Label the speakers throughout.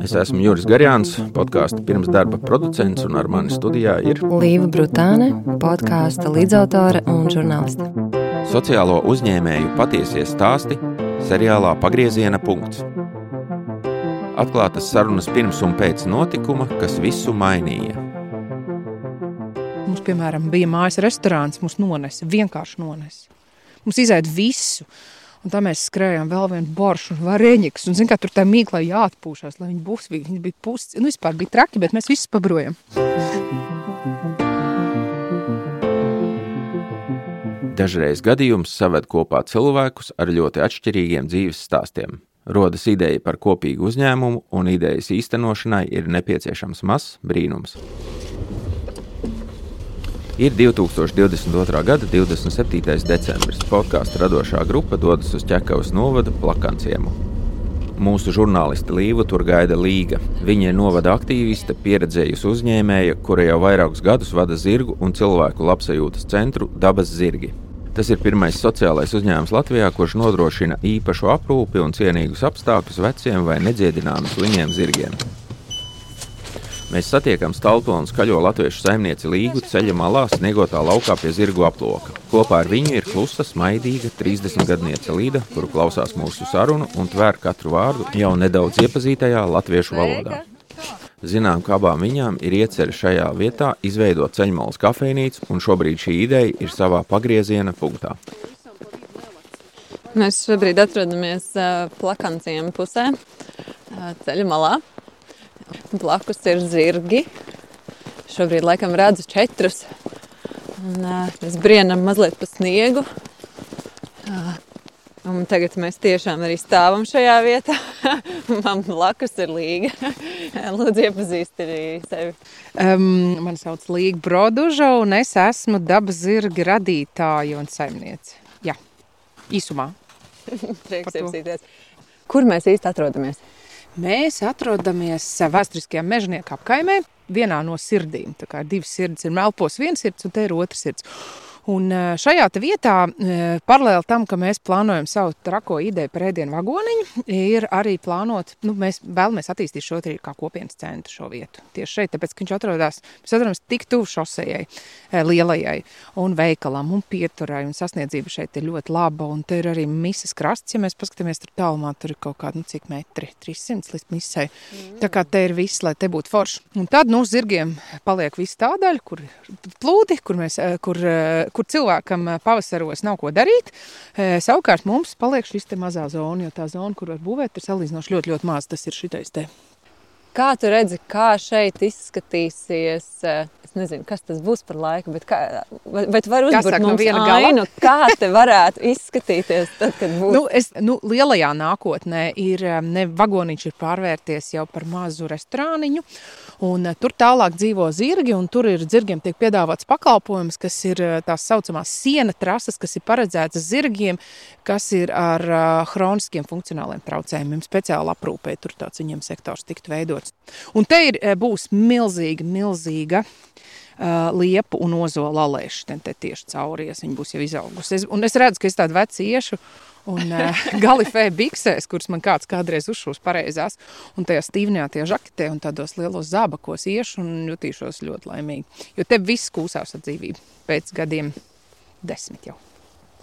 Speaker 1: Es esmu Juris Garjāns, podkāstu pirms darba producents, un ar mani studijā ir
Speaker 2: Līva Brutāne, podkāstu līdzautore un žurnāliste.
Speaker 1: Sociālo uzņēmēju patiesie stāsti seriālā Pagrieziena punkts. Atklātas sarunas pirms un pēc notikuma, kas visu mainīja.
Speaker 3: Mums, piemēram, bija mājas restorāns, mums nonesa, vienkārši nonesa. Mums izaida visu. Un tā mēs skrējām vēl vienu boršu un varēņikus. Un, zin, kā tur tā mīklā jāatpūšās, lai viņi būs, viņi bija pusi. Nu, vispār bija traki, bet mēs visi pabrojam.
Speaker 1: Dažreiz gadījums saved kopā cilvēkus ar ļoti atšķirīgiem dzīves stāstiem. Rodas ideja par kopīgu uzņēmumu, un idejas īstenošanai ir nepieciešams mazs brīnums. Ir 2022. gada 27. decembris. Podkāstu radošā grupa dodas uz Čekavas novada plakanciemu. Mūsu žurnālisti Līva tur gaida Līga. Viņa ir novada aktīviste, pieredzējusi uzņēmēja, kura jau vairākus gadus vada zirgu un cilvēku labsajūtas centru Dabas zirgi. Tas ir pirmais sociālais uzņēmums Latvijā, kurš nodrošina īpašu aprūpi un cienīgus apstākļus veciem vai nedziedināmiem slimiem zirgiem. Mēs satiekam stalto un skaļo latviešu saimnieci Līgu ceļa malā, sniegotā laukā pie zirgu aploka. Kopā ar viņu ir klusa, smaidīga 30-gadniece Līda, kuru klausās mūsu sarunu un tvēr katru vārdu jau nedaudz iepazītajā latviešu valodā. Zinām, ka abām viņām ir iecerēta šajā vietā izveidot ceļmalas kafejnīcu, un šobrīd šī ideja ir savā pagrieziena punktā.
Speaker 4: Mēs šobrīd atrodamies plakanciem pusē, ceļa malā. Blakus ir zirgi. Šobrīd laikam redzu četrus. Un, mēs brienam mazliet pa sniegu. Un tagad mēs tiešām arī stāvam šajā vietā. Man blakus ir Līga. Lūdzu, iepazīsti arī sevi.
Speaker 3: Um, man sauc Līga Broduža, un es esmu dabas zirga radītāja un saimniece. Jā, īsumā.
Speaker 4: Prieks iepazīties. Kur mēs īsti atrodamies?
Speaker 3: Mēs atrodamies vēsturiskajā mežonieka apkaimē, vienā no sirdīm. Tā kā divas sirds ir melpos, viena sirds un te ir otra sirds. Un šajā vietā, paralēli tam, ka mēs plānojam savu trako ideju par ēdienu vagoniņu, ir arī plānot, nu, mēs vēlamies attīstīt šo arī kā kopienas centru šo vietu. Tieši šeit, tāpēc, ka viņš atrodas, mēs atrodamies tik tuvu šosejai, lielajai un veikalam un pieturai, un sasniedzība šeit ir ļoti laba, un te ir arī misas krasts, ja mēs paskatāmies tur tālumā, tur ir kaut kādi, nu, cik metri, 300 līdz misai. Mm. Tā kā te ir viss, lai te būtu forši. Un tad, nu, zirgiem paliek viss tā daļa, kur plūdi, kur mēs, kur kur cilvēkam pavasaros nav ko darīt. Savukārt mums paliek šis mazā zona, jo tā zona, kur var būvēt, ir salīdzinoši ļoti, ļoti maz. Tas ir šitais te.
Speaker 4: Kā tu redzi, kā šeit izskatīsies? Es nezinu, kas tas būs par laiku, bet, kā, bet var uzbūvēt
Speaker 3: no viena
Speaker 4: ainu, kā te varētu izskatīties tad, kad būs?
Speaker 3: Nu, es, nu, lielajā nākotnē ir ne vagoniņš ir pārvērties jau par mazu restorāniņu, Un, uh, tur tālāk dzīvo zirgi, un tur ir zirgiem tiek piedāvāts pakalpojums, kas ir uh, tās saucamās siena trases, kas ir paredzētas zirgiem, kas ir ar uh, hroniskiem funkcionāliem traucējumiem, speciāli aprūpē. Tur tāds viņiem sektors tiktu veidots. Un te ir, būs milzīga, milzīga liepu un ozola alēša. Te, te tieši cauries, viņa būs jau izaugusi. Es, un es redzu, ka es tādu vecu iešu un galifē biksēs, kuras man kāds kādreiz uzšūs pareizās, un tajā stīvnajā tie žaketē un tādos lielos zābakos iešu un jutīšos ļoti laimīgi. Jo te viss kūsās ar dzīvību pēc gadiem desmit jau.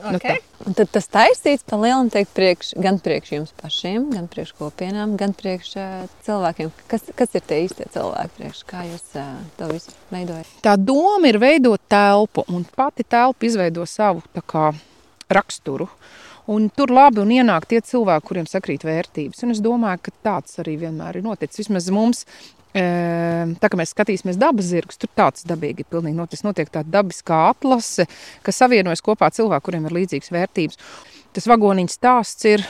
Speaker 4: Nu okay. Nu tad tas taisīts pa lielam teikt priekš, gan priekš jums pašiem, gan priekš kopienām, gan priekš uh, cilvēkiem. Kas, kas ir tie īstie cilvēki priekš, kā jūs uh, to visu veidojat?
Speaker 3: Tā doma ir veidot telpu, un pati telpa izveido savu kā raksturu. Un tur labi un ienāk tie cilvēki, kuriem sakrīt vērtības. Un es domāju, ka tāds arī vienmēr ir noticis. Vismaz mums Tā kā mēs skatīsimies dabas zirgus, tur tāds dabīgi ir pilnīgi noticis. Notiek tāda dabiskā atlase, kas savienojas kopā cilvēku, kuriem ir līdzīgas vērtības. Tas vagoniņš stāsts ir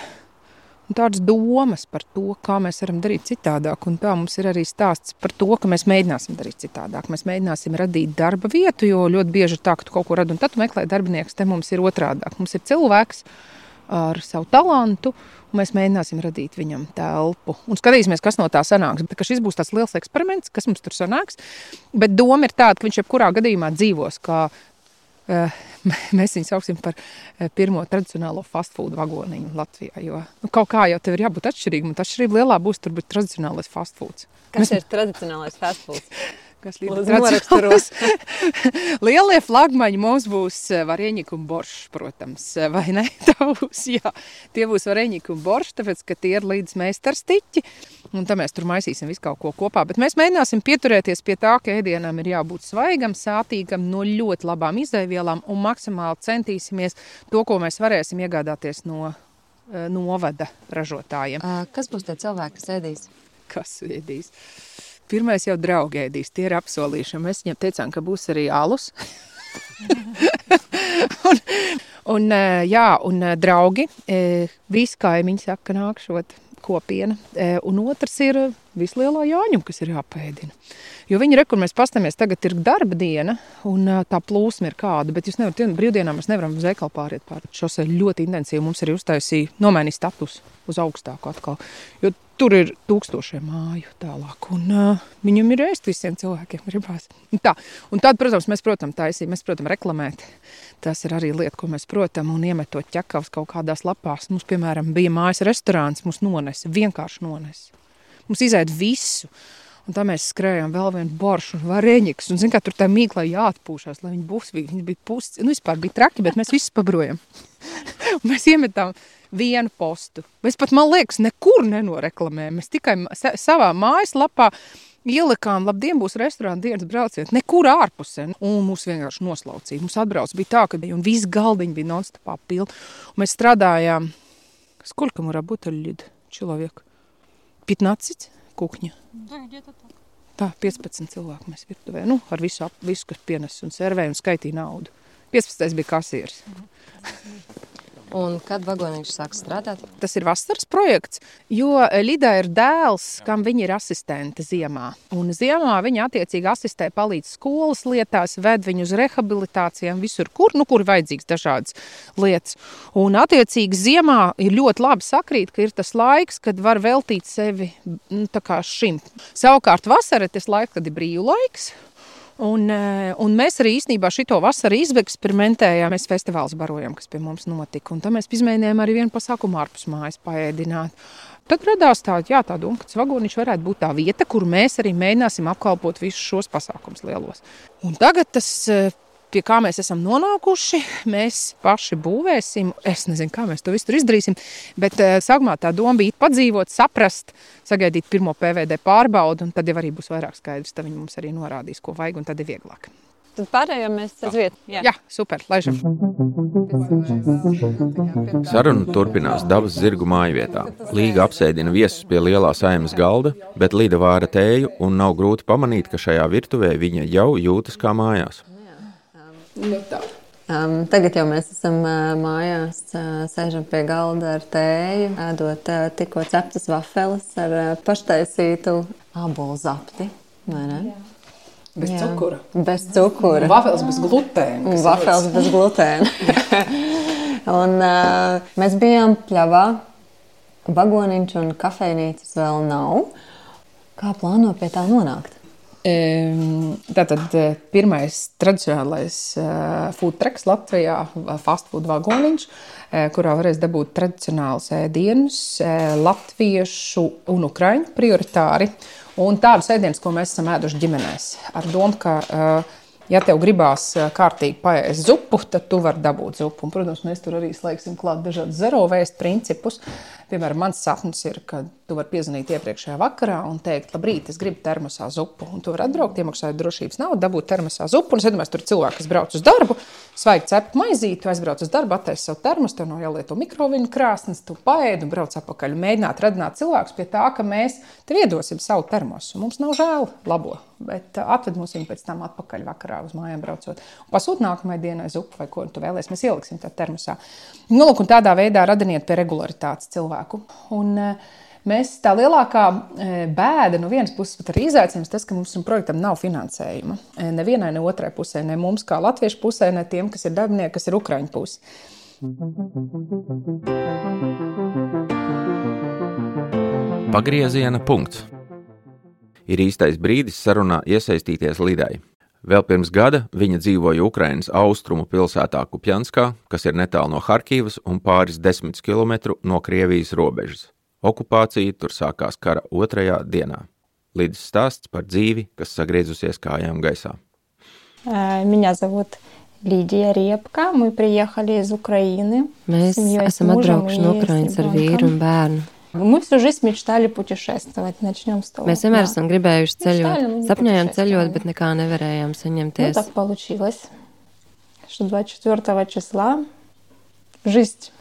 Speaker 3: tādas domas par to, kā mēs varam darīt citādāk. Un tā mums ir arī stāsts par to, ka mēs mēģināsim darīt citādāk. Mēs mēģināsim radīt darba vietu, jo ļoti bieži ir tā, ka tu kaut ko radi un tad meklē darbiniekus. Te mums ir otrādāk. Mums ir cilvēks, ar savu talantu. Mēs mēģināsim radīt viņam telpu un skatīsimies, kas no tā sanāks. Bet, šis būs tāds liels eksperiments, kas mums tur sanāks. Bet doma ir tāda, ka viņš jebkurā gadījumā dzīvos kā Uh, mēs viņu sauksim par pirmo tradicionālo fast food vagoniņu Latvijā. Jo nu, kaut kā jau tev ir jābūt atšķirīgam, un atšķirība lielā būs tur būt tradicionālais fast food.
Speaker 4: Kas mēs... ir tradicionālais fast food?
Speaker 3: kas līdz Lielie flagmaņi mums būs varieņika un boršs, protams, vai ne? būs, jā. Tie būs varieņika un boršs, tāpēc, ka tie ir līdz meistarstiķi, un tā mēs tur maisīsim visu kaut ko kopā. Bet mēs mēģināsim pieturēties pie tā, ka ēdienam ir jābūt svaigam, sātīgam, no ļoti labām izdevvielām, un maksimāli centīsimies to, ko mēs varēsim iegādāties no novada ražotājiem.
Speaker 2: Kas būs tie cilvēki, kas ēdīs?
Speaker 3: Kas ēdīs? Pirmais jau draugi ēdīs, tie ir apsolījuši. Mēs viņiem teicām, ka būs arī alus. un, un, jā, un draugi, visi kaimiņi saka, nākšot kopiena. Un otrs ir vislielā jāņem, kas ir jāpēdina. Jo viņi rekur, mēs pastāmies, tagad ir darba diena, un tā plūsma ir kāda, bet jūs nevarat, brīvdienā mēs nevaram uz veikalu pāriet pār šosei ļoti intensīvi. Mums arī uztaisīja, nomainīja status uz augstāku atkal. Jo Tur ir tūkstošiem māju tālāk, un uh, viņam ir ēst visiem cilvēkiem gribās. Un tā. Un tad, protams, mēs, protams, taisījām, mēs, protams, reklamēt. Tas ir arī lieta, ko mēs, protams, un iemetot ķekavas kaut kādās lapās. Mums, piemēram, bija mājas restorāns, mums nonesa, vienkārši nonesa. Mums izaid visu. Un tā mēs skrējām vēl vienu boršu un varēņikus. Un, zin, kā tur tā mīklā jāatpūšās, lai viņi būs, viņi bija pusi, nu, vispār bija traki, bet mēs visus pabrojam. mēs iemetām vienu postu. Mēs pat, man liekas, nekur nenoreklamējam. Mēs tikai savā mājaslapā ielikām, labdien, būs restorāna dienas brauciet, nekur ārpusē. Un mūs vienkārši noslaucīja. Mums atbrauc bija tā, ka bija, un viss galdiņi bija nonstapā pilni. Un mēs strādājām, skolka mura būtu ļid, cilvēku. 15 kukņa. Da, tā, 15 cilvēku mēs virtuvē. Nu, ar visu, ap, visu kas pienes un servēja un skaitīja naudu. 15. bija kasieris.
Speaker 2: Un kad vagoniņš sāk strādāt?
Speaker 3: Tas ir vasaras projekts, jo Lida ir dēls, kam viņa ir asistente ziemā. Un ziemā viņa attiecīgi asistē, palīdz skolas lietās, ved viņu uz rehabilitācijām, visur, kur, nu, kur vajadzīgs dažādas lietas. Un attiecīgi ziemā ir ļoti labi sakrīt, ka ir tas laiks, kad var veltīt sevi nu, šim. Savukārt vasara ir tas laiks, kad ir brīvlaiks. Un, eh, un mēs arī īstenībā šo vasaru izeksperimentējām. Mēs festivāls barojam, kas pie mums notika. Un tad mēs izmēģinājām arī vienu pasākumu ārpus mājas paēdināt. Tad radās tā, jā, tā doma, ka tas vagoniņš varētu būt tā vieta, kur mēs arī mēģināsim apkalpot visus šos pasākumus lielos. Un tagad tas eh, pie kā mēs esam nonākuši, mēs paši būvēsim. Es nezinu, kā mēs to visu izdarīsim, bet uh, sākumā tā doma bija padzīvot, saprast, sagaidīt pirmo PVD pārbaudi, un tad jau arī būs vairāk skaidrs. Tad viņi mums arī norādīs, ko vajag, un tad ir vieglāk.
Speaker 4: Tad pārējām mēs uz vietu. Jā.
Speaker 3: jā, super. Laižam.
Speaker 1: Saruna turpinās dabas zirgu mājvietā. Līga apsēdina viesus pie lielā saimnes galda, bet Līda vāra tēju un nav grūti pamanīt, ka šajā virtuvē viņa jau jūtas kā mājās.
Speaker 4: Nu, tā. Um, tagad jau mēs esam uh, mājās, uh, sēžam pie galda ar tēju, ēdot uh, tikko ceptas vafeles ar uh, paštaisītu ābolu zapti.
Speaker 3: Bez Jā. cukura.
Speaker 4: Bez cukura.
Speaker 3: Vafels bez glutēna.
Speaker 4: Vafels bez glutēna. un, uh, mēs bijām pļavā. Vagoniņš un kafejnīcas vēl nav. Kā plāno pie tā nonākt?
Speaker 3: Tātad eh, pirmais tradicionālais eh, food trucks Latvijā, fast food vagoniņš, eh, kurā varēs dabūt tradicionālus ēdienus, latviešu un ukraiņu prioritāri. Un tādus ēdienus, ko mēs esam ēduši ģimenēs, ar domu, ka ja tev gribās kārtīgi paēst zupu, tad tu vari dabūt zupu. Un, protams, mēs tur arī slēgsim klāt dažādus zero vēstu principus. Piemēram, mans sapnis ir, ka tu vari piezvanīt iepriekšējā vakarā un teikt, labrīt, es gribu termosā zupu. Un tu vari atbraukt, iemaksāt drošības naudu, dabūt termosā zupu. Un es domāju, tur ir cilvēki, kas brauc uz darbu, svaigi cep maizīti, aizbrauc uz darbu, attaisi savu termosu, tev nav jālieto mikroviņu krāsnes, tu paēdi un brauc atpakaļ. Mēģināt radināt cilvēkus pie tā, ka mēs tev iedosim savu termosu. Mums nav žēl labo, bet uh, atved mums viņu pēc tam atpakaļ vakarā uz mājām braucot. Pasūt nākamajai dienai zupu vai ko tu vēlēsies, mēs ieliksim tā termosā. Nu, lūk, un tādā veidā radiniet pie regularitātes cilvēku cilvēku. Un, eh, Mēs tā lielākā eh, bēda no vienas puses, bet arī izaicinājums tas, ka mums projektam nav finansējuma. Eh, nevienai, ne otrai pusē, ne mums kā latviešu pusē, ne tiem, kas ir darbinieki, kas ir ukraiņu pusē.
Speaker 1: Pagrieziena punkts. Ir īstais brīdis sarunā iesaistīties Lidai. Vēl pirms gada viņa dzīvoja Ukrainas austrumu pilsētā Kupjanskā, kas ir netālu no Harkivas un pāris desmit km no Krievijas robežas. Okupācija tur sākās kara otrajā dienā. Līdz stāsts par dzīvi, kas sagriezusies kājām gaisā.
Speaker 5: Меня зовут Лидija Riepka. Мы приехали из Украины.
Speaker 2: Mēs esam atbraukuši no Ukrainas ar vīru un bērnu.
Speaker 5: Мы всю жизнь мечтали путешествовать. Начнем с того.
Speaker 2: Mēs vienmēr esam gribējuši ceļot, sapņojām ceļot, bet nekā nevarējām saņemties.
Speaker 5: Ну, так получилось, что 24 числа жизнь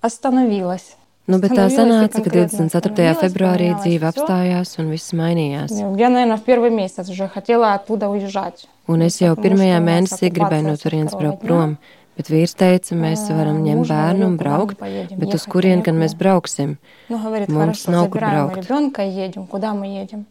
Speaker 5: остановилась.
Speaker 2: Nu, bet tā sanāca, ka 24. februārī dzīve apstājās un viss mainījās.
Speaker 5: Я, наверное, в первый месяц уже хотела оттуда уезжать.
Speaker 2: Un es jau pirmajā mēnesī gribēju no turienes braukt prom, bet vīrs teica, mēs varam ņemt bērnu un braukt, bet uz kurien gan mēs brauksim?
Speaker 5: Ну, говорит,
Speaker 2: Mums
Speaker 5: хорошо,
Speaker 2: nav kur
Speaker 5: забираем
Speaker 2: braukt.
Speaker 5: ребенка и едем. Куда мы едем?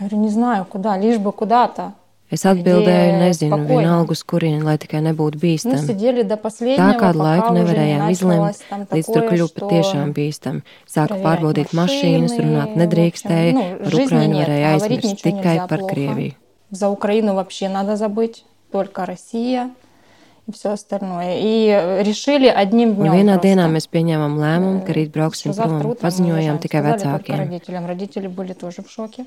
Speaker 5: Я говорю, не знаю, куда, лишь бы куда-то.
Speaker 2: Es atbildēju,
Speaker 5: Где
Speaker 2: nezinu,
Speaker 5: spokojно.
Speaker 2: vienalga uz kurien, lai tikai nebūtu
Speaker 5: Мы
Speaker 2: bīstami.
Speaker 5: сидели до последнего,
Speaker 2: Tā kādu
Speaker 5: пока
Speaker 2: laiku
Speaker 5: уже не
Speaker 2: nevarējām izlemt,
Speaker 5: началось там
Speaker 2: līdz tur
Speaker 5: такое,
Speaker 2: kļuva
Speaker 5: что
Speaker 2: patiešām bīstami. Sāka
Speaker 5: проверять
Speaker 2: pārbaudīt mašīnas,
Speaker 5: машины,
Speaker 2: runāt
Speaker 5: в
Speaker 2: nedrīkstēja,
Speaker 5: общем, ну,
Speaker 2: par
Speaker 5: жизни
Speaker 2: Ukrainu
Speaker 5: нет,
Speaker 2: varēja
Speaker 5: говорить
Speaker 2: aizmirst
Speaker 5: ничего
Speaker 2: tikai
Speaker 5: нельзя
Speaker 2: par
Speaker 5: плохо.
Speaker 2: Krieviju.
Speaker 5: За Украину вообще надо забыть, только Россия и все остальное. И э, решили одним
Speaker 2: Un
Speaker 5: днем
Speaker 2: vienā
Speaker 5: просто,
Speaker 2: dienā mēs pieņēmām lēmumu, ka rīt
Speaker 5: что
Speaker 2: brauksim
Speaker 5: завтра
Speaker 2: prom.
Speaker 5: утром мы
Speaker 2: Paziņojām
Speaker 5: уезжаем.
Speaker 2: tikai
Speaker 5: Сказали только
Speaker 2: vecākiem.
Speaker 5: родителям. Родители были тоже в шоке.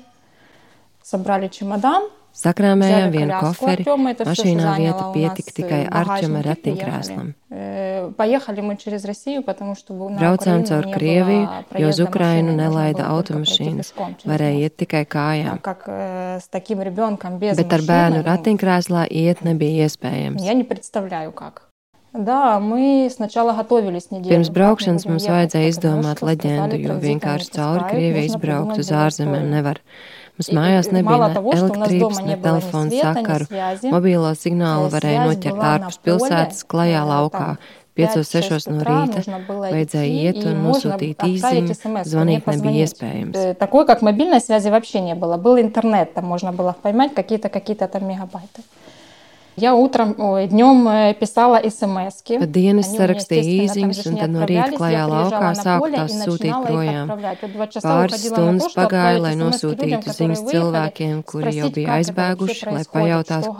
Speaker 5: Собрали чемодан,
Speaker 2: Sakrāmējām vienu koferi, mašīnā vieta pietika tikai Arčama ratiņkrēslam. Braucām caur Krieviju, jo uz Ukrainu nelaida automašīnas, varēja iet tikai kājām. Bet ar bērnu ratiņkrēslā iet nebija iespējams. Pirms
Speaker 5: как мы
Speaker 2: braukšanas
Speaker 5: будем
Speaker 2: mums
Speaker 5: ехать,
Speaker 2: vajadzēja
Speaker 5: потому
Speaker 2: izdomāt
Speaker 5: что
Speaker 2: leģendu,
Speaker 5: сказали,
Speaker 2: jo
Speaker 5: транзита не
Speaker 2: vienkārši cauri
Speaker 5: пускают,
Speaker 2: Krieviju
Speaker 5: нужно
Speaker 2: izbraukt
Speaker 5: придумать
Speaker 2: uz ārzemēm
Speaker 5: историю.
Speaker 2: nevar. Mums
Speaker 5: И-
Speaker 2: mājās
Speaker 5: и
Speaker 2: nebija
Speaker 5: мало
Speaker 2: ne
Speaker 5: того, что у нас
Speaker 2: elektrības,
Speaker 5: дома
Speaker 2: ne
Speaker 5: не было ни
Speaker 2: telefona
Speaker 5: света, ни
Speaker 2: sakaru.
Speaker 5: связи,
Speaker 2: Mobīlo signālu
Speaker 5: э,
Speaker 2: varēja
Speaker 5: связь
Speaker 2: noķert
Speaker 5: была
Speaker 2: ārpus
Speaker 5: на поле,
Speaker 2: pilsētas, klajā
Speaker 5: э,
Speaker 2: laukā.
Speaker 5: там
Speaker 2: 5-6 no
Speaker 5: 5-6
Speaker 2: rīta
Speaker 5: нужно было
Speaker 2: vajadzēja
Speaker 5: идти,
Speaker 2: iet
Speaker 5: и
Speaker 2: un
Speaker 5: можно
Speaker 2: nosūtīt
Speaker 5: отправить
Speaker 2: īziņu.
Speaker 5: SMS, не
Speaker 2: Zvanīt nebija
Speaker 5: позвонить.
Speaker 2: iespējams.
Speaker 5: Э, Такой, как мобильной связи вообще не было. Был интернет, там можно было поймать какие-то какие-то там мегабайты. Я утром, ой, днем э, писала смс
Speaker 2: Pa dienu es sarakstīju īsiņas, un tad no rīta klajā laukā sāku tās sūtīt projām. Pāris stundas pagāja, lai nosūtītu ziņas cilvēkiem, kuri jau bija aizbēguši, lai pajautātu,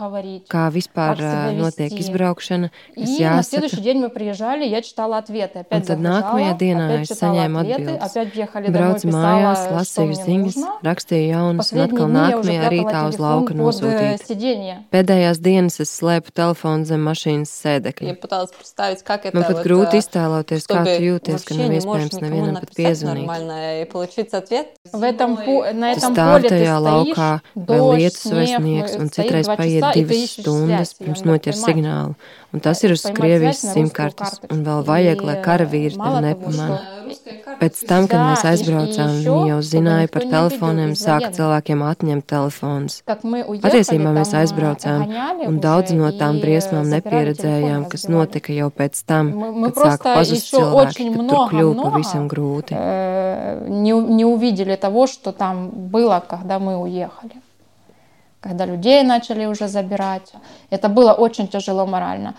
Speaker 2: kā vispār ā, notiek izbraukšana, kas
Speaker 5: И на следующий
Speaker 2: jāsaka.
Speaker 5: день мы приезжали, я читала ответы. Опять
Speaker 2: Un tad
Speaker 5: загружала,
Speaker 2: nākamajā dienā
Speaker 5: опять
Speaker 2: es
Speaker 5: читала
Speaker 2: saņēmu
Speaker 5: ответы,
Speaker 2: atbildes.
Speaker 5: опять въехали домой,
Speaker 2: Braucu
Speaker 5: писала,
Speaker 2: mājās,
Speaker 5: что
Speaker 2: lasīju
Speaker 5: мне
Speaker 2: ziņas,
Speaker 5: нужно.
Speaker 2: rakstīju jaunas, un
Speaker 5: Последние
Speaker 2: atkal
Speaker 5: дни я уже
Speaker 2: nākamajā rītā
Speaker 5: прятала
Speaker 2: uz
Speaker 5: телефон
Speaker 2: lauka
Speaker 5: под э,
Speaker 2: nosūtīt.
Speaker 5: сиденье.
Speaker 2: Pēdējās dienas es slēpu telefonu zem mašīnas sēdekļa.
Speaker 4: Я пыталась представить, как это
Speaker 2: Man pat
Speaker 4: вот,
Speaker 2: grūti
Speaker 4: э,
Speaker 2: iztēloties, kā tu
Speaker 4: чтобы
Speaker 2: jūties, ka
Speaker 4: вообще
Speaker 2: nav
Speaker 4: не можешь
Speaker 2: iespējams
Speaker 4: никому
Speaker 2: nevienam pat
Speaker 4: написать
Speaker 2: piezvanīt.
Speaker 4: нормально и получить ответ.
Speaker 5: В этом, по- на
Speaker 2: Tu
Speaker 5: этом
Speaker 2: stāv
Speaker 5: поле ты
Speaker 2: tajā
Speaker 5: стоишь,
Speaker 2: laukā, vēl
Speaker 5: дождь,
Speaker 2: lietus vai
Speaker 5: снег,
Speaker 2: sniegs,
Speaker 5: мы-
Speaker 2: un
Speaker 5: стоит
Speaker 2: citreiz
Speaker 5: два
Speaker 2: paiet
Speaker 5: часа, и ты
Speaker 2: divas
Speaker 5: ищешь
Speaker 2: stundas,
Speaker 5: связь, ее
Speaker 2: pirms
Speaker 5: надо
Speaker 2: noķer
Speaker 5: поймать.
Speaker 2: signālu. Un tas ir uz
Speaker 5: Paimat
Speaker 2: Krievijas
Speaker 5: связь на русскую
Speaker 2: simkartes,
Speaker 5: карточку.
Speaker 2: un vēl vajag, lai
Speaker 5: И,
Speaker 2: karavīrs
Speaker 5: мало
Speaker 2: tev
Speaker 5: того,
Speaker 2: nepamana.
Speaker 5: что-
Speaker 2: Pēc tam, kad mēs
Speaker 5: Да, и- и
Speaker 2: aizbraucām,
Speaker 5: еще,
Speaker 2: viņi jau
Speaker 5: чтобы
Speaker 2: zināja
Speaker 5: никто
Speaker 2: par
Speaker 5: не видел
Speaker 2: telefoniem,
Speaker 5: из
Speaker 2: sāka
Speaker 5: военных.
Speaker 2: cilvēkiem atņemt telefonus.
Speaker 5: Как мы уехали,
Speaker 2: Patiesībā mēs
Speaker 5: там,
Speaker 2: aizbraucām,
Speaker 5: гоняли
Speaker 2: un
Speaker 5: уже
Speaker 2: daudz no tām briesmām nepieredzējām, kas notika jau pēc tam, kad sāka pazust cilvēki, kad tur kļuva pavisam grūti.
Speaker 5: э, не увидели того, что там было, когда мы уехали. Когда людей начали уже забирать. Это было очень тяжело морально.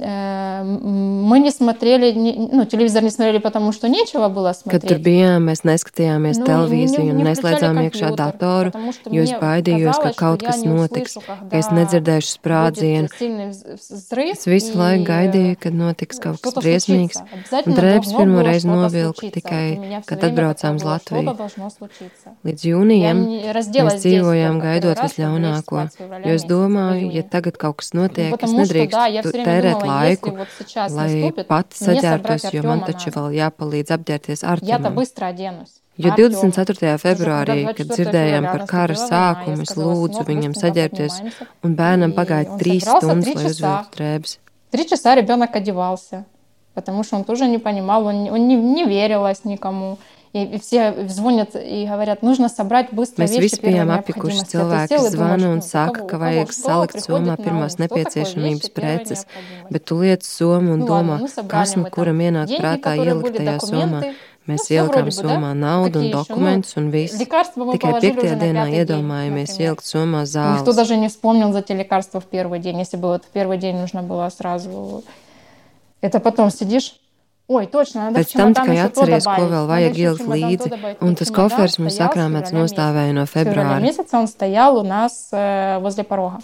Speaker 5: Э, м, Мы не смотрели, не- ну, телевизор не смотрели, потому что нечего было
Speaker 2: Kad
Speaker 5: смотреть.
Speaker 2: tur bijām, mēs neskatījāmies
Speaker 5: Nu,
Speaker 2: televīziju un
Speaker 5: не
Speaker 2: neslēdzām
Speaker 5: включали
Speaker 2: iekšā
Speaker 5: компьютер,
Speaker 2: datoru,
Speaker 5: потому что
Speaker 2: jo es
Speaker 5: мне
Speaker 2: baidījos, ka
Speaker 5: казалось,
Speaker 2: kaut
Speaker 5: что
Speaker 2: kas
Speaker 5: я не
Speaker 2: notiks,
Speaker 5: услышу,
Speaker 2: ka es
Speaker 5: когда
Speaker 2: nedzirdēšu sprādzienu.
Speaker 5: будет сильный вз- взрыв,
Speaker 2: Es visu laiku
Speaker 5: и,
Speaker 2: gaidīju, kad notiks kaut kas
Speaker 5: что-то
Speaker 2: briesmīgs,
Speaker 5: случится.
Speaker 2: un
Speaker 5: Обязательно
Speaker 2: drēbes
Speaker 5: должно
Speaker 2: pirmo
Speaker 5: было
Speaker 2: reizi
Speaker 5: что-то
Speaker 2: novilku
Speaker 5: случиться.
Speaker 2: tikai,
Speaker 5: У меня всё
Speaker 2: kad
Speaker 5: время
Speaker 2: atbraucām uz
Speaker 5: такое было,
Speaker 2: Latviju.
Speaker 5: Что-то должно случиться.
Speaker 2: Līdz
Speaker 5: Я
Speaker 2: jūnijam
Speaker 5: не разделась
Speaker 2: mēs
Speaker 5: здесь
Speaker 2: dzīvojām
Speaker 5: только
Speaker 2: gaidot
Speaker 5: первый раз, когда
Speaker 2: visļaunāko,
Speaker 5: есть ситуация в
Speaker 2: jo es
Speaker 5: феврале
Speaker 2: domāju,
Speaker 5: месяце, в
Speaker 2: ja
Speaker 5: июне.
Speaker 2: tagad kaut kas
Speaker 5: Ну,
Speaker 2: notiek, es
Speaker 5: потому что, да, я
Speaker 2: nedrīkstu
Speaker 5: все время
Speaker 2: tērēt
Speaker 5: думала,
Speaker 2: laiku,
Speaker 5: если вот сейчас
Speaker 2: lai
Speaker 5: наступит,
Speaker 2: pati
Speaker 5: мне собрать
Speaker 2: saģērbtos, jo man
Speaker 5: Артема
Speaker 2: taču
Speaker 5: надо.
Speaker 2: vēl jāpalīdz apģērbties
Speaker 5: Я-то
Speaker 2: Artemam.
Speaker 5: быстро оденусь.
Speaker 2: Jo
Speaker 5: Артём.
Speaker 2: 24. februārī,
Speaker 5: Уже
Speaker 2: kad
Speaker 5: когда 24
Speaker 2: dzirdējām
Speaker 5: февраля
Speaker 2: par kara
Speaker 5: наступила война,
Speaker 2: sākumu,
Speaker 5: я
Speaker 2: es
Speaker 5: сказала,
Speaker 2: lūdzu
Speaker 5: «Сынок,
Speaker 2: viņam
Speaker 5: быстренько
Speaker 2: saģērbties,
Speaker 5: поднимаемся».
Speaker 2: un bērnam
Speaker 5: И
Speaker 2: pagāja
Speaker 5: он
Speaker 2: trīs
Speaker 5: собрался,
Speaker 2: stundas,
Speaker 5: три
Speaker 2: lai
Speaker 5: часа.
Speaker 2: uzvilktu drēbes.
Speaker 5: Три часа ребенок одевался, потому что он тоже не понимал, он, не- он не, не верилось никому. И, и все звонят и говорят, нужно собрать быстро
Speaker 2: Mēs
Speaker 5: вещи
Speaker 2: visi
Speaker 5: первой
Speaker 2: bijām apjukuši
Speaker 5: необходимости. А ты
Speaker 2: cilvēki,
Speaker 5: сел и
Speaker 2: kas zvana
Speaker 5: думаешь,
Speaker 2: un
Speaker 5: ну,
Speaker 2: saka,
Speaker 5: у кого-
Speaker 2: ka
Speaker 5: у кого
Speaker 2: vajag
Speaker 5: что
Speaker 2: salikt
Speaker 5: приходит
Speaker 2: somā
Speaker 5: на
Speaker 2: pirmās
Speaker 5: ум, что такое
Speaker 2: nepieciešamības
Speaker 5: вещи первой
Speaker 2: preces,
Speaker 5: необходимости.
Speaker 2: bet tu liec somu un
Speaker 5: Ну
Speaker 2: domā,
Speaker 5: ладно, мы собрали
Speaker 2: kas nu
Speaker 5: мы
Speaker 2: kuram
Speaker 5: там
Speaker 2: ienāk
Speaker 5: деньги,
Speaker 2: prātā
Speaker 5: которые
Speaker 2: ielikt
Speaker 5: были,
Speaker 2: tajā somā.
Speaker 5: документы.
Speaker 2: Mēs
Speaker 5: Ну, всё
Speaker 2: ielikām
Speaker 5: вроде бы, да?
Speaker 2: somā naudu un
Speaker 5: Какие ещё?
Speaker 2: dokumentus un viss.
Speaker 5: Лекарства мы
Speaker 2: Tikai
Speaker 5: положили
Speaker 2: piektajā
Speaker 5: уже на
Speaker 2: dienā
Speaker 5: пятый день,
Speaker 2: iedomājamies
Speaker 5: например.
Speaker 2: ielikt somā
Speaker 5: Никто
Speaker 2: zāles.
Speaker 5: даже не вспомнил за те лекарства в первый день, если бы вот в первый день нужно было сразу. Это потом сидишь, Oi, точно,
Speaker 2: Pēc tam tikai atceries, ko vēl vajag ielikt līdzi, un tas kofers mums sakrāmēts nostāvēja no februāra.
Speaker 5: месяца он стоял у нас возле порога.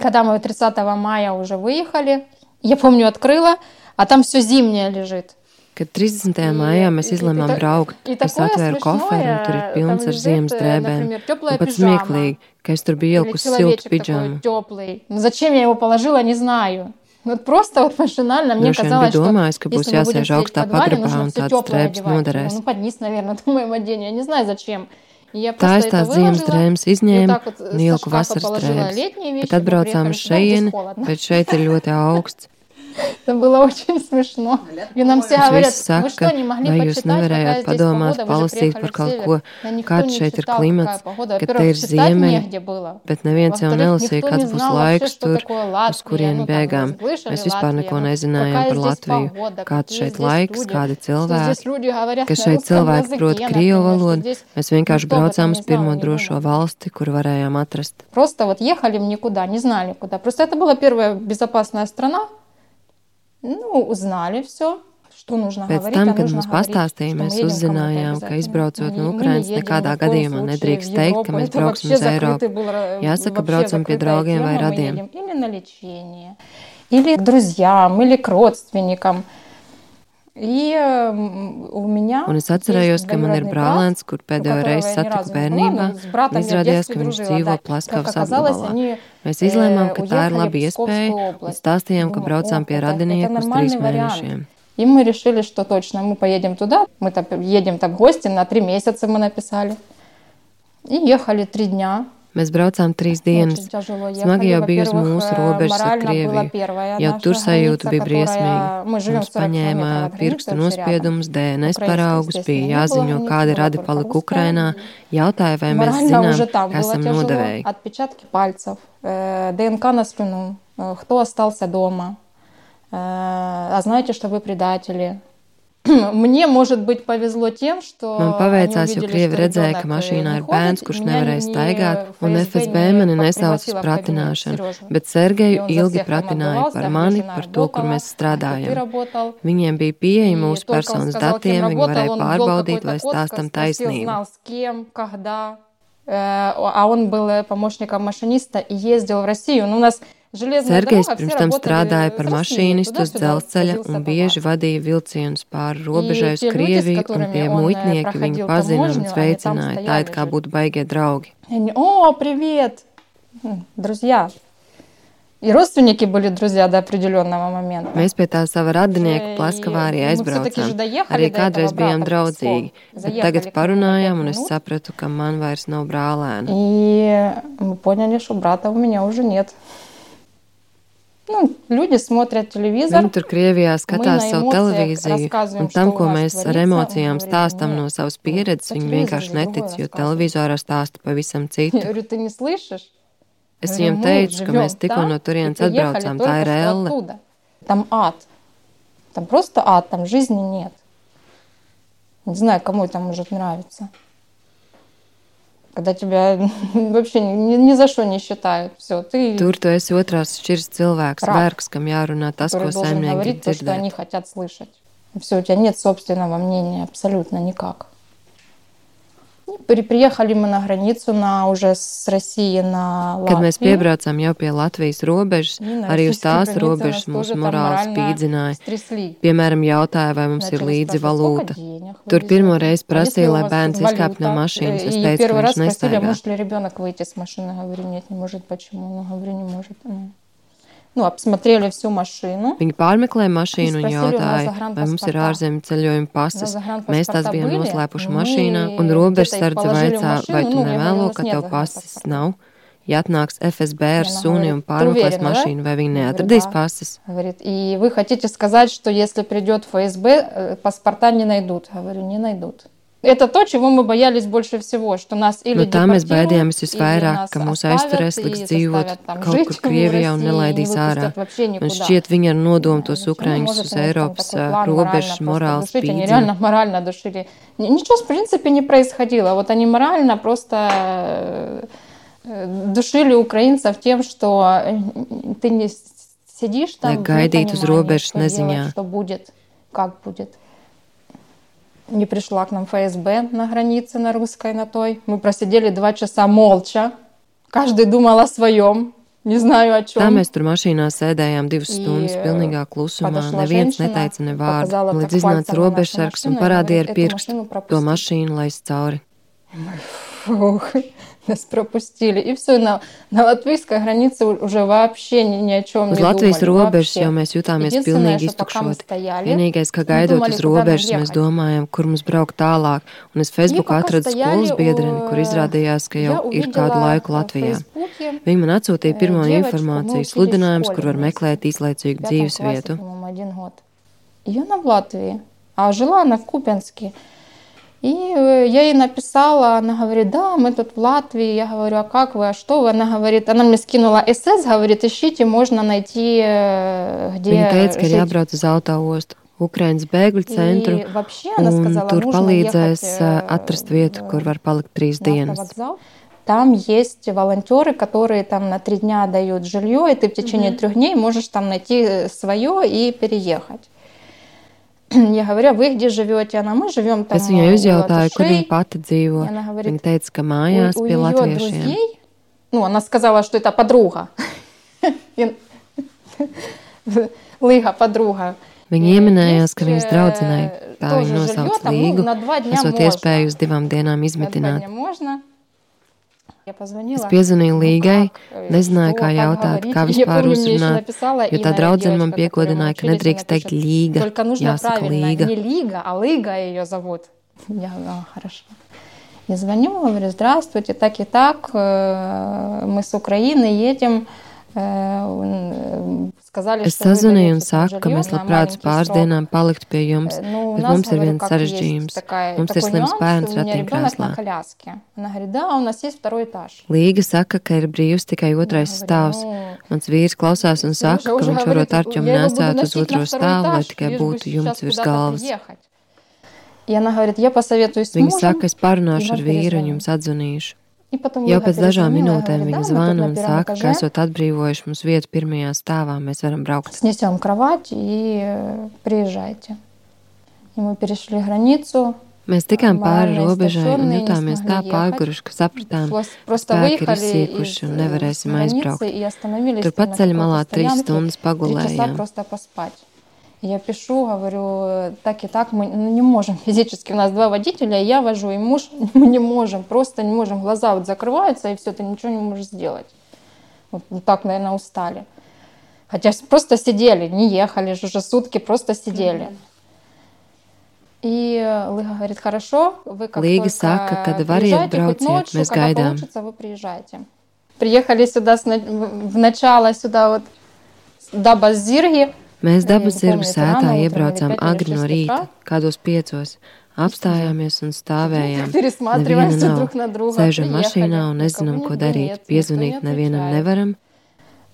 Speaker 5: Когда мы 30 мая уже выехали, я помню, открыла, а там все зимнее лежит.
Speaker 2: Kad 30. maijā mēs izlēmām braukt, es atvēru koferu, un tur ir pilns ar ziemas drēbēm. Un pat smieklīgi, ka es tur biju ielikusi siltu pidžamu.
Speaker 5: Zачем я его положила, не знаю. Вот просто вот машинально мне казалось,
Speaker 2: что domājis, ka būs jāsēž augstā pagrabā un tāds drēbes noderēs.
Speaker 5: Ну, под низ, наверное, думаем одению. Я не знаю, зачем.
Speaker 2: Tā es tās ziemas drēmas izņēmu un ieliku vasaras drēbes. Bet atbraucām uz šejieni, bet šeit ir ļoti augsts.
Speaker 5: Это было очень смешно. И нам все говорят,
Speaker 2: saka,
Speaker 5: вы что, не могли
Speaker 2: vai jūs nevarējāt padomāt, palasīt par kaut ko, kāds šeit ir klimats, ka te ir ziemeļi, bet neviens jau nelasīja, kāds būs laiks tur, uz kurieni bēgām. Mēs vispār neko nezinājām par Latviju, kāds šeit laiks, kādi cilvēki, ka šeit cilvēki prot krievu valodu, mēs vienkārši braucām uz pirmo drošo valsti, kur varējām atrast.
Speaker 5: Просто вот ехали в никуда, не знали куда. Просто это была первая безопасная страна, Nu, uznāli все.
Speaker 2: Pēc tam, kad mums pastāstīja, mēs uzzinājām, ka izbraucot no Ukrainas nekādā gadījumā nedrīkst teikt, ka mēs brauksim uz Eiropu. Jāsaka, braucam pie draugiem vai radiem.
Speaker 5: Или к друзьям, или к родственникам. Un
Speaker 2: es atcerējos, ka man ir brālēns, kur pēdējo reizi satiku bērnībā. Izrādījās, ka viņš dzīvo Plaskavas apgabalā. Mēs izlēmām, ka tā ir laba iespēja un stāstījām, ka braucām pie radinieku uz trīs mēnešiem.
Speaker 5: И мы решили, что точно мы поедем туда. Мы там едем там в гости на три месяца мы написали. И ехали три дня.
Speaker 2: Mēs braucām trīs dienas. Smagi jau bija uz mūsu robežas ar Krieviju. Jau tur sajūta bija briesmīga. Mums paņēma pirkstu nospiedumus, DNS paraugus, bija jāziņo, kādi radi palika Ukrainā. Jautāja, vai mēs zinām, ka esam nodevēji.
Speaker 5: ДНК на спину. Кто остался дома? А знаете, что вы предатели? Мне, может быть, повезло тем, что
Speaker 2: Man paveicās, jo Krievi redzēja, ka mašīnā ir bērns, kurš nevarēja staigāt, un FSB mani nesauc uz pratināšanu, bet Sergeju ilgi pratināja par mani, par to, kur mēs strādājam. Viņiem bija pieeja mūsu personas datiem, viņi varēja pārbaudīt, vai stāstam taisnību.
Speaker 5: А он был помощником машиниста и ездил в Россию. Ну, у нас
Speaker 2: Sergejs pirms tam strādāja par mašīnistu uz dzelzceļa un bieži vadīja vilcienus pāri robežai uz Krieviju, un pie muitnieki viņu pazina un sveicināja, tā it kā būtu baigie draugi.
Speaker 5: O, привет! Друзья! И родственники были друзья до определенного момента.
Speaker 2: Mēs pie tā sava radinieka Plaskavā arī aizbraucām. Arī kādreiz bijām draudzīgi, bet tagad parunājām, un es sapratu, ka man vairs nav brālēna.
Speaker 5: И мы поняли, что брата у меня уже нет. Nu, люди смотрят телевизор.
Speaker 2: Viņi tur Krievijā skatās savu televīziju, un tam, ko mēs ar emocijām stāstam no savas pieredzes, viņi vienkārši netic, jo televizorā stāsta pavisam citu. Es viņiem teicu, ka mēs tikko no turienes atbraucām, tā ir elle.
Speaker 5: Там ад. Там просто ад, там жизни нет. Не знаю, кому это может нравиться. Когда тебя вообще ни, ни за что не считают. Все, ты
Speaker 2: Tur tu esi otrās šķirs cilvēks, vergs, kam jārunā tas, ko saimnieki
Speaker 5: dzirdēt. То, что они хотят слышать. Все, у тебя нет собственного мнения абсолютно никак. Приехали мы на границу на, уже с России на Latviju.
Speaker 2: Kad mēs piebraucām jau pie Latvijas robežas, arī uz tās robežas mūsu morāli spīdzināja. Piemēram, jautāja, vai mums ir līdzi valūta. Tur pirmo reizi prasīja, lai bērns izkāptu no mašīnas. Es teicu, ka viņš
Speaker 5: nestaigā. Nu, apsmetrēli visu mašīnu.
Speaker 2: Viņi pārmeklēja mašīnu un jautāja, vai mums ir ārzemju ceļojuma pasas. Mēs tās bijām noslēpuši mašīnā, un robežsardze vaicā, vai tu nemēlo, ka tev pasas nav. Ja atnāks FSB ar suni un pārmeklēs mašīnu, vai viņi neatradīs pasas?
Speaker 5: Говорит, и вы хотите сказать, что если придет ФСБ, паспорта не найдут? Говорю, не найдут. Это то, чего мы боялись больше всего, что нас или
Speaker 2: nu, tā mēs baidījāmies visvairāk, ka mūs aizturēs, liks dzīvot kaut kur Krievijā un nelaidīs ārā. Un šķiet, viņi ar nodomu tos ukraiņus uz Eiropas robežas morāli
Speaker 5: spīdzina. Ничего, в принципе, не происходило. Вот они морально просто душили украинцев тем, что ты не сидишь там,
Speaker 2: gaidīt uz robežas neziņā.
Speaker 5: Что будет. как будет. Не пришла к нам ФСБ на границе на русской, на той. Мы просидели два часа молча. Каждый думал о своем. Не знаю, о чем.
Speaker 2: Tā mēs tur mašīnā sēdējām divas stundas pilnīgā klusumā. Neviens neteica ne vārdu. Līdz iznāca robežsargs un parādīja ar pirkstu to mašīnu laist cauri.
Speaker 5: Фух, нас пропустили. И все, на, на латвийской границе уже вообще ни, ни о чем
Speaker 2: uz
Speaker 5: не
Speaker 2: Latvijas
Speaker 5: думали.
Speaker 2: robežas
Speaker 5: вообще.
Speaker 2: jau mēs jutāmies
Speaker 5: Единственное,
Speaker 2: pilnīgi
Speaker 5: что пока мы
Speaker 2: iztukšoti.
Speaker 5: стояли,
Speaker 2: Vienīgais, ka
Speaker 5: мы
Speaker 2: gaidot
Speaker 5: думали,
Speaker 2: uz
Speaker 5: куда нам
Speaker 2: robežas, mēs
Speaker 5: ехать.
Speaker 2: domājam, kur mums braukt tālāk. Un es Facebookā
Speaker 5: пока
Speaker 2: atradu
Speaker 5: стояли
Speaker 2: skolas biedreni,
Speaker 5: у-
Speaker 2: kur izrādījās, ka jau
Speaker 5: Я
Speaker 2: ir
Speaker 5: увидела
Speaker 2: kādu laiku
Speaker 5: в
Speaker 2: Latvijā.
Speaker 5: Фейсбуке
Speaker 2: Viņi man atsūtīja
Speaker 5: э,
Speaker 2: pirmo
Speaker 5: девочку, мы
Speaker 2: informāciju,
Speaker 5: учились в
Speaker 2: sludinājums,
Speaker 5: школе
Speaker 2: kur var
Speaker 5: вместе.
Speaker 2: meklēt īslaicīgu
Speaker 5: в пятом
Speaker 2: dzīves
Speaker 5: классе,
Speaker 2: vietu.
Speaker 5: по-моему, один год. И она в Латвии, а жила она в Купенске. И э, я ей написала, она говорит, да, мы тут в Латвии. Я говорю, а как вы, а что вы? Она говорит, она мне скинула СС, говорит, ищите, можно найти, э, где
Speaker 2: Viņa teica, ka ir jābrauc uz autoostu, Ukraiņas bēgļu centru,
Speaker 5: вообще сказала,
Speaker 2: tur palīdzēs
Speaker 5: ехать,
Speaker 2: ā,
Speaker 5: э,
Speaker 2: atrast vietu, kur var palikt trīs dienas.
Speaker 5: Там есть волонтеры, которые там на три дня дают жилье, и ты в течение трех дней можешь там найти свое и переехать. Я говорю, а вы где живете? Она, мы живем там.
Speaker 2: Es viņai
Speaker 5: у
Speaker 2: uzjautāju, kur
Speaker 5: латышей».
Speaker 2: viņa pati dzīvo.
Speaker 5: И она говорит,
Speaker 2: Viņa teica, ka
Speaker 5: у,
Speaker 2: mājās
Speaker 5: у
Speaker 2: pie
Speaker 5: ее
Speaker 2: latviešiem.
Speaker 5: друзей, ну, она сказала, что это подруга. И- Лига подруга.
Speaker 2: Viņa ieminējās, ka viņas
Speaker 5: Есть,
Speaker 2: draudzenei,
Speaker 5: э,
Speaker 2: tā
Speaker 5: тоже
Speaker 2: viņa
Speaker 5: жилье
Speaker 2: nosauca
Speaker 5: там, ну,
Speaker 2: Līgu,
Speaker 5: на два дня
Speaker 2: esot
Speaker 5: можно.
Speaker 2: iespēju uz divām dienām
Speaker 5: На два
Speaker 2: izmitināt. Es piezvanīju
Speaker 5: Ну,
Speaker 2: Līgai,
Speaker 5: как, э,
Speaker 2: nezināju,
Speaker 5: что,
Speaker 2: kā
Speaker 5: как
Speaker 2: jautāt,
Speaker 5: говорить.
Speaker 2: kā
Speaker 5: Я
Speaker 2: vispār
Speaker 5: помню, мне еще
Speaker 2: uzrunāt,
Speaker 5: написала
Speaker 2: jo tā
Speaker 5: Инна,
Speaker 2: draudzene man
Speaker 5: девочка, которой мы
Speaker 2: piekodināja, ka
Speaker 5: учились,
Speaker 2: nedrīkst
Speaker 5: она
Speaker 2: teikt
Speaker 5: пишет,
Speaker 2: Līga,
Speaker 5: Только нужно
Speaker 2: jāsaka
Speaker 5: правильно,
Speaker 2: Līga.
Speaker 5: не Лига, а Лига ее зовут. Я говорю, «А, хорошо. Я звоню, говорю, здравствуйте, так и так, э, мы с Украины едем.
Speaker 2: Es sazvanīju un saku, ka mēs labprāt uz pāris dienām paliktu pie jums, bet mums ir viens sarežģījums. Mums ir slims bērns ratiņkrēslā. Līga saka, ka ir brīvs tikai otrais stāvs. Mans vīrs klausās un saka, ka viņš varot
Speaker 5: Arķumu
Speaker 2: nesāt uz otro stāvu, lai tikai būtu jumts virs galvas. Viņa saka, es parunāšu ar vīru un jums atzvanīšu.
Speaker 5: И потом
Speaker 2: Jau
Speaker 5: Лига
Speaker 2: pēc dažām
Speaker 5: перезвонила,
Speaker 2: minūtēm
Speaker 5: говорит,
Speaker 2: viņa
Speaker 5: да, мы тут
Speaker 2: zvana
Speaker 5: на
Speaker 2: un
Speaker 5: первом
Speaker 2: saka, ka
Speaker 5: этаже.
Speaker 2: esot atbrīvojuši mums vietu pirmajā stāvā, mēs varam braukt.
Speaker 5: Снесем кровать и э, приезжайте. И мы перешли границу.
Speaker 2: Mēs tikām pāri
Speaker 5: Morāli
Speaker 2: robežai un
Speaker 5: iztašķonī,
Speaker 2: jutāmies tā
Speaker 5: nesmogli
Speaker 2: pārguruši, ka sapratām,
Speaker 5: Прос- Просто
Speaker 2: spēki ir
Speaker 5: выехали
Speaker 2: izsīkuši
Speaker 5: из,
Speaker 2: un
Speaker 5: э,
Speaker 2: nevarēsim
Speaker 5: с границы
Speaker 2: aizbraukt.
Speaker 5: и остановились
Speaker 2: Turpat
Speaker 5: на
Speaker 2: ceļa
Speaker 5: какой-то
Speaker 2: malā trīs
Speaker 5: стоянке,
Speaker 2: stundas
Speaker 5: Три часа
Speaker 2: pagulējām.
Speaker 5: Я пишу, говорю, так и так мы не можем физически. У нас два водителя, я вожу, и муж. Мы не можем, просто не можем. Глаза вот закрываются, и все, ты ничего не можешь сделать. Вот, вот так, наверное, устали. Хотя просто сидели, не ехали же уже сутки, просто сидели. И Лыга говорит, хорошо, вы как только
Speaker 2: saka, kad variet
Speaker 5: приезжайте, хоть ночью, когда
Speaker 2: gaidām.
Speaker 5: получится, вы приезжайте. Приехали сюда в начало, сюда вот Daба Zirgi.
Speaker 2: Mēs
Speaker 5: Jā,
Speaker 2: dabas
Speaker 5: ja
Speaker 2: zirgu
Speaker 5: помните,
Speaker 2: sētā
Speaker 5: rano utrом
Speaker 2: iebraucām
Speaker 5: или пять или
Speaker 2: agri no
Speaker 5: šest
Speaker 2: rīta,
Speaker 5: утра.
Speaker 2: kādos piecos. Apstājāmies un stāvējām.
Speaker 5: Пересматриваемся
Speaker 2: Neviena nav.
Speaker 5: друг на друга.
Speaker 2: Sēžam
Speaker 5: Приехали,
Speaker 2: mašīnā un
Speaker 5: никого
Speaker 2: nezinām, ko
Speaker 5: нигде
Speaker 2: darīt.
Speaker 5: нет, никто
Speaker 2: Piezvanīt
Speaker 5: не
Speaker 2: nevienam
Speaker 5: отвечает.
Speaker 2: nevaram.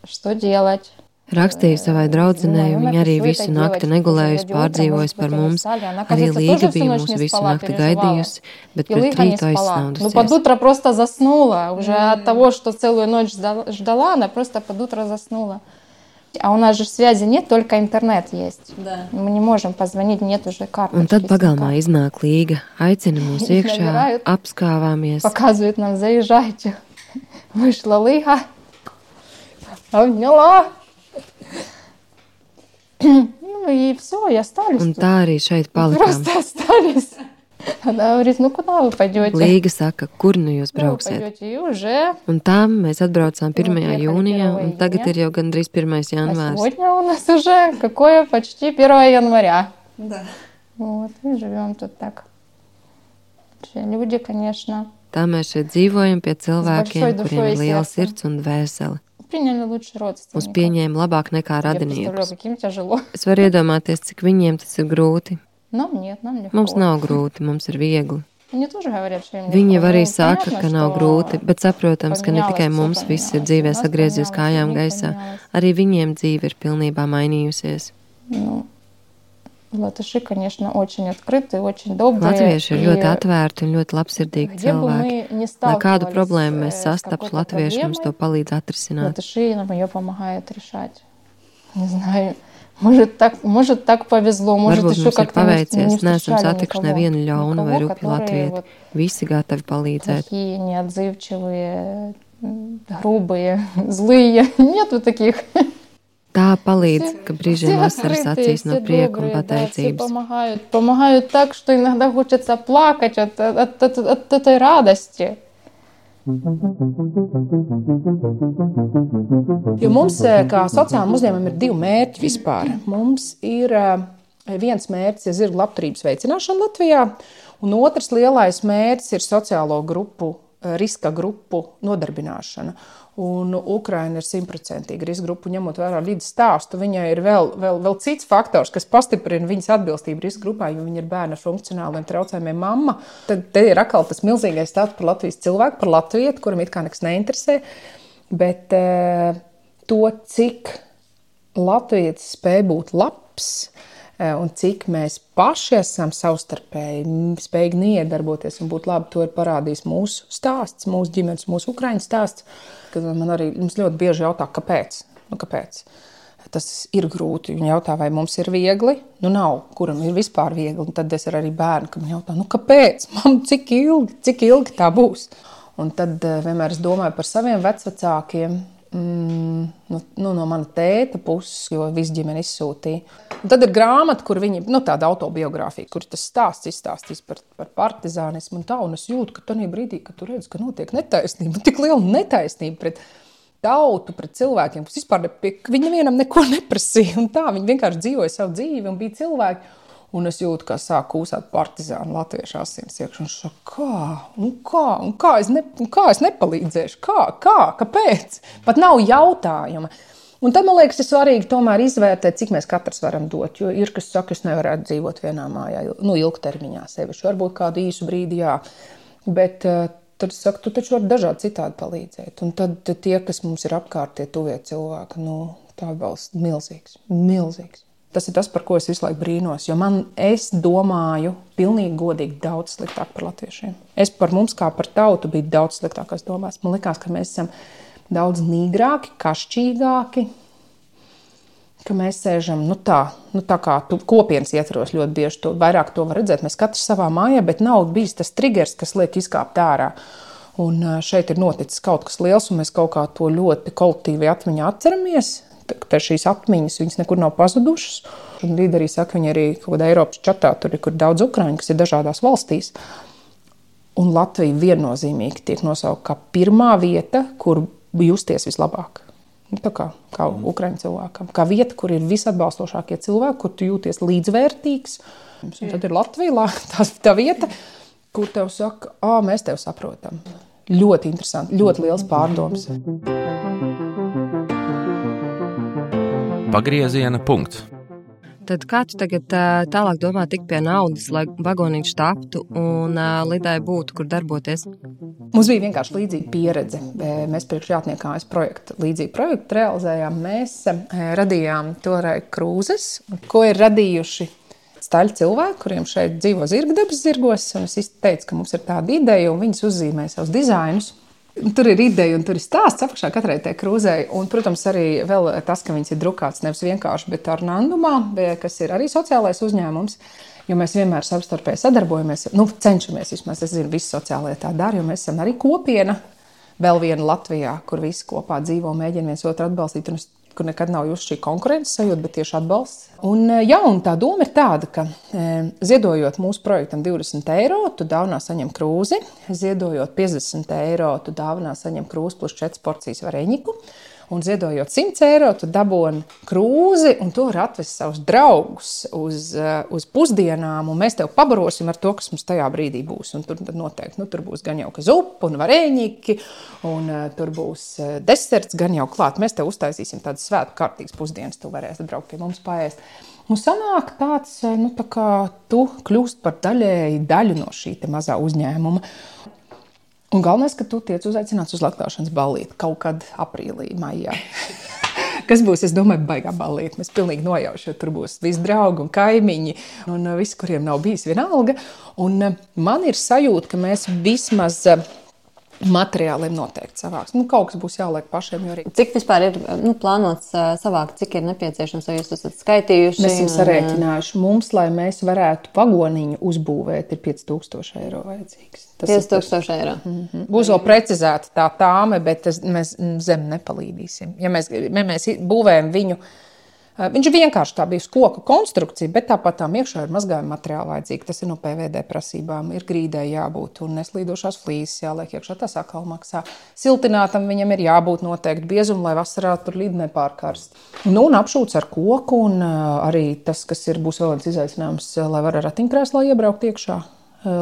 Speaker 5: Что делать?
Speaker 2: Rakstīju savai draudzenei,
Speaker 5: Ну,
Speaker 2: viņa arī
Speaker 5: напишу
Speaker 2: visu
Speaker 5: этой
Speaker 2: nakti
Speaker 5: девочке,
Speaker 2: negulējusi,
Speaker 5: тоже
Speaker 2: pārdzīvojusi par
Speaker 5: утром,
Speaker 2: mums.
Speaker 5: может быть, они устали. Она,
Speaker 2: Arī
Speaker 5: кажется,
Speaker 2: Līga
Speaker 5: тоже всю
Speaker 2: bija
Speaker 5: ночь
Speaker 2: mūs
Speaker 5: не
Speaker 2: visu
Speaker 5: спала,
Speaker 2: nakti
Speaker 5: переживала.
Speaker 2: gaidījusi, bet
Speaker 5: И
Speaker 2: pret
Speaker 5: Лыга не
Speaker 2: rītu
Speaker 5: спала. Ну, под
Speaker 2: aizsnaudusies.
Speaker 5: утро просто заснула. Уже от того, что целую ночь ждала, ждала, она просто под утро заснула. А у нас же связи нет, только интернет есть.
Speaker 4: Да.
Speaker 5: Мы не можем позвонить, нет уже карты.
Speaker 2: Un tad pagalmā iznāk Līga, aicina mūs iekšā,
Speaker 5: Nabirājot.
Speaker 2: apskāvāmies.
Speaker 5: Показывает нам, заезжайте. Вышла Лыга, обняла. Ну и все, и остались
Speaker 2: Un
Speaker 5: тут.
Speaker 2: tā arī šeit palikām.
Speaker 5: Просто остались. Она говорит, ну куда вы пойдете?
Speaker 2: Līga saka, kur nu jūs
Speaker 5: Куда вы
Speaker 2: brauksiet?
Speaker 5: пойдете? И уже
Speaker 2: Un tam mēs atbraucām 1.
Speaker 5: приехали
Speaker 2: jūnijā,
Speaker 5: 1
Speaker 2: un tagad
Speaker 5: июня.
Speaker 2: ir jau gandrīz 1.
Speaker 5: а
Speaker 2: janvārs.
Speaker 5: сегодня у нас уже какое почти 1 января.
Speaker 4: Да.
Speaker 5: Вот, и живем тут так. Вообще, люди, конечно,
Speaker 2: Tā mēs šeit dzīvojam pie cilvēkiem,
Speaker 5: большой душой
Speaker 2: kuriem
Speaker 5: и
Speaker 2: ir liela
Speaker 5: сердцем.
Speaker 2: sirds un dvēsele.
Speaker 5: приняли лучше
Speaker 2: Mūs
Speaker 5: родственников.
Speaker 2: pieņēma labāk nekā
Speaker 5: Я представляю,
Speaker 2: radiniekus.
Speaker 5: каким тяжело.
Speaker 2: Es varu iedomāties, cik viņiem tas ir grūti.
Speaker 5: Нам нет, нам легко.
Speaker 2: Mums nav grūti, mums ir viegli.
Speaker 5: Они тоже говорят, что им
Speaker 2: Viņi
Speaker 5: легко.
Speaker 2: jau arī
Speaker 5: Ну,
Speaker 2: saka,
Speaker 5: понятно,
Speaker 2: ka nav
Speaker 5: что
Speaker 2: grūti, bet saprotams, ka ne tikai
Speaker 5: поменялось,
Speaker 2: mums
Speaker 5: всё
Speaker 2: viss ir
Speaker 5: поменялось.
Speaker 2: dzīvē
Speaker 5: У нас
Speaker 2: sagriezies
Speaker 5: поменялось,
Speaker 2: kājām
Speaker 5: у них
Speaker 2: gaisā.
Speaker 5: поменялось.
Speaker 2: Arī viņiem dzīve ir pilnībā mainījusies.
Speaker 5: Ну, латыши, конечно, очень открытые, очень добрые.
Speaker 2: Latvieši ir
Speaker 5: И
Speaker 2: ļoti atvērti un ļoti labsirdīgi
Speaker 5: Где бы
Speaker 2: cilvēki.
Speaker 5: мы не
Speaker 2: Lai kādu
Speaker 5: сталкивались
Speaker 2: problēmu
Speaker 5: э,
Speaker 2: mēs
Speaker 5: с
Speaker 2: sastaptu,
Speaker 5: какой-то
Speaker 2: latvieši mums to
Speaker 5: проблемой,
Speaker 2: palīdz atrisināt.
Speaker 5: латыши нам ее помогают решать. Не знаю, Может, так, может, так повезло, может,
Speaker 2: Varbūt
Speaker 5: еще
Speaker 2: как-то paveicies, neesam satikuši nevienu ļaunu vai rupi latviešu. Вот Visi gatavi palīdzēt.
Speaker 5: Такие неотзывчивые, грубые, злые. Нету таких.
Speaker 2: Tā palīdz, ka brīžiem asaras acīs no prieka un pateicības.
Speaker 5: Да, помогают, помогают так, что иногда хочется плакать от, от, от, от этой радости.
Speaker 3: Jo mums, eh, kā sociālajiem uzņēmumiem, ir divi mērķi vispār. Mums ir eh, viens mērķis, ir zirgu labturības veicināšana Latvijā, un otrs lielais mērķis ir sociālo grupu, eh, riska grupu nodarbināšana. Un Ukraina ir simtprocentīgi riska grupa, ņemot vērā līdz stāstu. Viņai ir vēl, vēl, vēl cits faktors, kas pastiprina viņas atbilstību riska grupai, jo viņa ir bērna ar funkcionāliem traucējumiem mamma. Tad te ir atkal tas milzīgais stāsts par Latvijas cilvēku, par latviešu, kuram it kā nekas neinteresē. Bet e, to, cik latvietis spēj būt labs, un cik mēs paši esam savstarpēji spējīgi neiedarboties un būt labi, to ir parādījis mūsu stāsts, mūsu ģimenes, mūsu ukraiņu stāsts kad man arī ļoti bieži jautā, kāpēc. Nu, kāpēc? Tas ir grūti. Viņi jautā, vai mums ir viegli. Nu, nav, kuram ir vispār viegli. Un tad es ar arī bērnu, kam jautā, nu, kāpēc? Man, cik ilgi, cik ilgi tā būs? Un tad uh, vienmēr es domāju par saviem vecākiem. Mm, nu, nu, no mana tēta puses, jo visu ģimeni izsūtīja. Un tad ir grāmata, kur viņi, nu, tāda autobiogrāfija, kur tas stāsts izstāstīs par, par partizānismu un tā. Un es jūtu, ka tajā brīdī, kad tu redz, ka notiek netaisnība, tik liela netaisnība pret tautu, pret cilvēkiem, kas vispār viņi nevienam neko neprasīja. Tā viņi vienkārši dzīvoja savu dzīvi un bija cilvēki. Un es jūtu, kā sāk kūsāt partizānu latviešu asins iekšā. Es saku, kā, un kā, un kā, es ne, un kā es nepalīdzēšu, kā, kā, kāpēc? Pat nav jautājuma. Un tad man liekas, ir svarīgi tomēr izvērtēt, cik mēs katrs varam dot. Jo ir kas saka, es nevaru dzīvot vienā mājā, nu, ilgtermiņā sevišķi. Varbūt kādu īsu brīdi, jā. Bet uh, tad es saku, tu taču vari dažādi citādi palīdzēt. Un tad tie, kas mums ir apkārt, tie tuvie cilvēki, nu, tā atbalsts milzīgs, milzīgs. Tas ir tas, par ko es visu laiku brīnos. Jo man, es domāju, pilnīgi godīgi, daudz sliktāk par latviešiem. Es par mums, kā par tautu, biju daudz sliktākās domās. Man liekas, ka mēs esam daudz nīgrāki, kašķīgāki. Ka mēs sēžam nu tā, nu tā kā kopienas ietvaros ļoti bieži to vairāk to var redzēt. Mēs katrs savā mājā, bet nav bijis tas triggers, kas liek izkāpt ārā. Un šeit ir noticis kaut kas liels, un mēs kaut kā to ļoti kolektīvi atmiņā atceramies. Tad šīs atmiņas viņas nekur nav pazudušas. Un līderi saka, viņi arī kaut kādā Eiropas čatā, tur ir daudz ukrāņu, kas ir dažādās valstīs. Un Latvija viennozīmīgi tiek nosaukta kā pirmā vieta, kur justies vislabāk. Nu, tā kā, kā mm. Ukrāņu cilvēkam, kā vieta, kur ir visatbalstošākie cilvēki, kur tu jūties līdzvērtīgs. Un tad ir Latvija, tā, tā vieta, kur tev saka, ah, mēs tevi saprotam. Ļoti interesanti, ļoti liels pārdoms.
Speaker 1: Pagrieziena punkts.
Speaker 2: Tad kā tu tagad tālāk domā tikt pie naudas, lai vagonīši taptu un lidai būtu, kur darboties?
Speaker 3: Mums bija vienkārši līdzīga pieredze. Mēs priekš jātniekājas projektu, līdzīgu projektu realizējām. Mēs radījām toreiz krūzes, ko ir radījuši staļi cilvēki, kuriem šeit dzīvo zirgdabas zirgos. Es teicu, ka mums ir tāda ideja, un viņas uzzīmē savus dizainus. Tur ir ideja un tur ir stāsts apakšā katrai tai krūzei. Un, protams, arī tas, ka viņas ir drukāts nevis vienkārši, bet ar nandumā, kas ir arī sociālais uzņēmums. Jo mēs vienmēr savstarpēji sadarbojamies, nu, cenšamies vismaz. Es zinu, visi sociālie tā dara, jo mēs esam arī kopiena. Vēl viena Latvijā, kur visi kopā dzīvo, mēģina viens otru atbalstīt. Un es kur nekad nav justi šī konkurences sajūta, bet tieši atbalsts. Un, e, jā, un tā doma ir tāda, ka e, ziedojot mūsu projektam 20 eiro, tu dāvinā saņem krūzi, ziedojot 50 eiro, tu dāvinā saņem krūzi plus 4 porcijas varēņiku. Un ziedojot 100 eiro, tu dabūji krūzi, un tu vari atvest savus draugus uz, eh, uz pusdienām, un mēs tev pabarosim ar to, kas mums tajā brīdī būs. Un tur noteikti nu, tur būs gan jau zupa, un varēņķi, un uh, tur būs uh, deserts, gan jau klāt. Mēs tev uztaisīsim tādas svētku kārtīgas pusdienas, tu varēsi braukt pie mums paēst. Un sanāk tāds, nu, tā kā tu kļūst par daļēji daļu no šī mazā uzņēmuma. Un galvenais, ka tu tiec uzaicināts uz laktāšanas ballīti kaut kad aprīlī, maijā. Kas būs, es domāju, baigā ballīte. Mēs pilnīgi nojaušam, tur būs visi draugi un kaimiņi, un uh, visi, kuriem nav bijis vienalga. Un uh, man ir sajūta, ka mēs vismaz uh, materiāliem noteikti savāks. Nu, kaut kas būs jāliek pašiem. Arī...
Speaker 4: Cik vispār ir nu, plānots savākt, cik ir nepieciešams, vai jūs esat skaitījuši?
Speaker 3: Mēs esam sarēķinājuši. Mums, lai mēs varētu vagoniņu uzbūvēt, ir 5000 eiro vajadzīgs.
Speaker 4: Tas 5000 eiro.
Speaker 3: Mm -hmm. Būs vēl precizēta tā tāme, bet tas, mēs zem nepalīdīsim. Ja mēs, ja mēs būvējam viņu, Viņš ir vienkārši tā bija koka konstrukcija, bet tāpat tām iekšā ir mazgājuma materiāli vajadzīgi. Tas ir no PVD prasībām, ir grīdai jābūt un neslīdošās flīzes jāliek iekšā. Tas atkal maksā. Siltinātam viņam ir jābūt noteikti biezumam, lai vasarā tur līdzi nepārkarst. Nu, un apšūts ar koku, un arī tas, kas ir, būs vēl viens izaicinājums, lai var ar ratiņkrēslā iebraukt iekšā,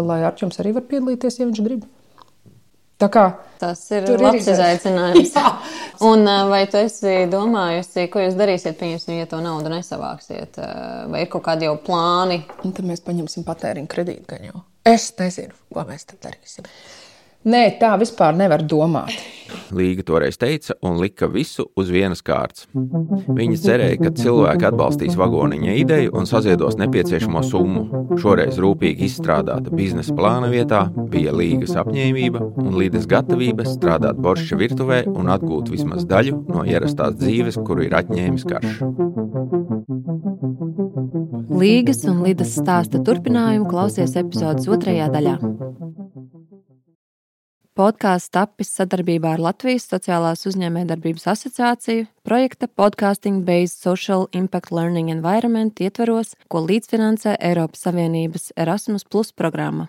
Speaker 3: lai Arčuns arī var piedalīties, ja viņš grib. Kā,
Speaker 4: Tas ir labs ir izaicinājums. Un, vai tu esi domājusi, ko jūs darīsiet, pieņemsim, ja to naudu nesavāksiet? Vai ir kaut kādi jau plāni?
Speaker 3: Un tad mēs paņemsim patēriņu kredītu. Es nezinu, ko mēs tad darīsim. Nē, tā vispār nevar domāt.
Speaker 1: Līga toreiz teica un lika visu uz vienas kārtas. Viņa cerēja, ka cilvēki atbalstīs vagoniņa ideju un saziedos nepieciešamo summu. Šoreiz rūpīgi izstrādāta biznesa plāna vietā bija līgas apņēmība un līdes gatavība strādāt borša virtuvē un atgūt vismaz daļu no ierastās dzīves, kuru ir atņēmis karš.
Speaker 2: Līgas un Lidas stāsta turpinājumu klausies epizodes otrajā daļā. Podkāsts tapis sadarbībā ar Latvijas Sociālās uzņēmējdarbības asociāciju projekta Podcasting Based Social Impact Learning Environment ietvaros, ko līdzfinansē Eiropas Savienības Erasmus Plus programma.